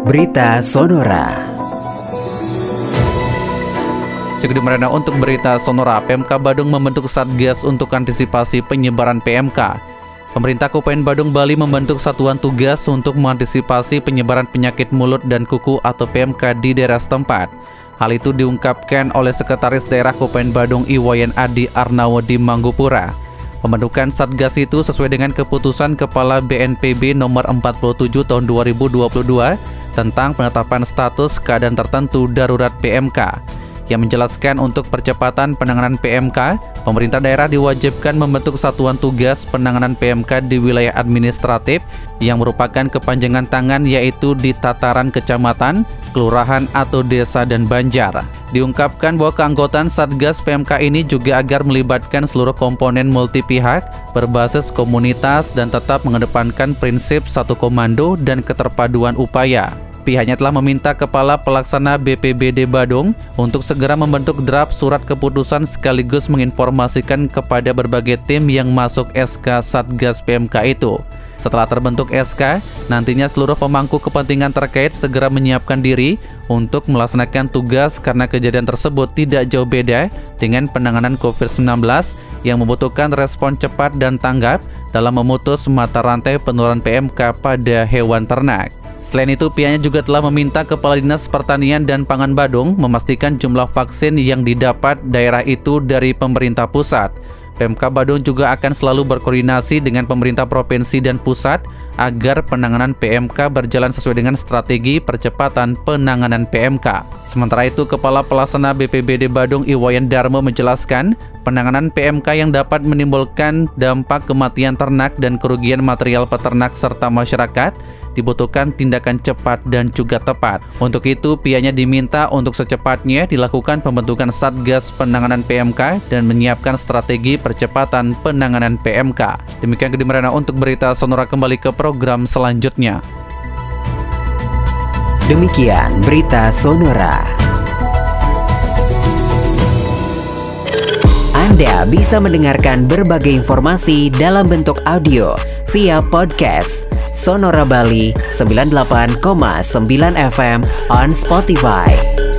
Berita Sonora. Segede Merana untuk berita Sonora, PMK Badung membentuk Satgas untuk antisipasi penyebaran PMK. Pemerintah Kabupaten Badung Bali membentuk satuan tugas untuk mengantisipasi penyebaran penyakit mulut dan kuku atau PMK di daerah setempat. Hal itu diungkapkan oleh Sekretaris Daerah Kabupaten Badung Iwayan Adi Arnawo di Manggupura. Pembentukan Satgas itu sesuai dengan keputusan Kepala BNPB nomor 47 tahun 2022 tentang penetapan status keadaan tertentu darurat PMK yang menjelaskan untuk percepatan penanganan PMK, pemerintah daerah diwajibkan membentuk satuan tugas penanganan PMK di wilayah administratif yang merupakan kepanjangan tangan yaitu di tataran kecamatan, kelurahan atau desa dan banjar. Diungkapkan bahwa keanggotaan Satgas PMK ini juga agar melibatkan seluruh komponen multi pihak berbasis komunitas dan tetap mengedepankan prinsip satu komando dan keterpaduan upaya. Pihaknya telah meminta Kepala Pelaksana BPBD Badung untuk segera membentuk draft surat keputusan sekaligus menginformasikan kepada berbagai tim yang masuk SK Satgas PMK itu. Setelah terbentuk SK, nantinya seluruh pemangku kepentingan terkait segera menyiapkan diri untuk melaksanakan tugas karena kejadian tersebut tidak jauh beda dengan penanganan COVID-19 yang membutuhkan respon cepat dan tanggap dalam memutus mata rantai penularan PMK pada hewan ternak. Selain itu, pihaknya juga telah meminta Kepala Dinas Pertanian dan Pangan Badung memastikan jumlah vaksin yang didapat daerah itu dari pemerintah pusat. Pemka Badung juga akan selalu berkoordinasi dengan pemerintah provinsi dan pusat agar penanganan PMK berjalan sesuai dengan strategi percepatan penanganan PMK. Sementara itu, Kepala Pelaksana BPBD Badung Iwayan Darmo menjelaskan, penanganan PMK yang dapat menimbulkan dampak kematian ternak dan kerugian material peternak serta masyarakat dibutuhkan tindakan cepat dan juga tepat. Untuk itu, pihaknya diminta untuk secepatnya dilakukan pembentukan Satgas Penanganan PMK dan menyiapkan strategi percepatan penanganan PMK. Demikian Kedimerana untuk berita Sonora kembali ke program selanjutnya. Demikian berita Sonora. Anda bisa mendengarkan berbagai informasi dalam bentuk audio via podcast Sonora Bali 98,9 FM on Spotify.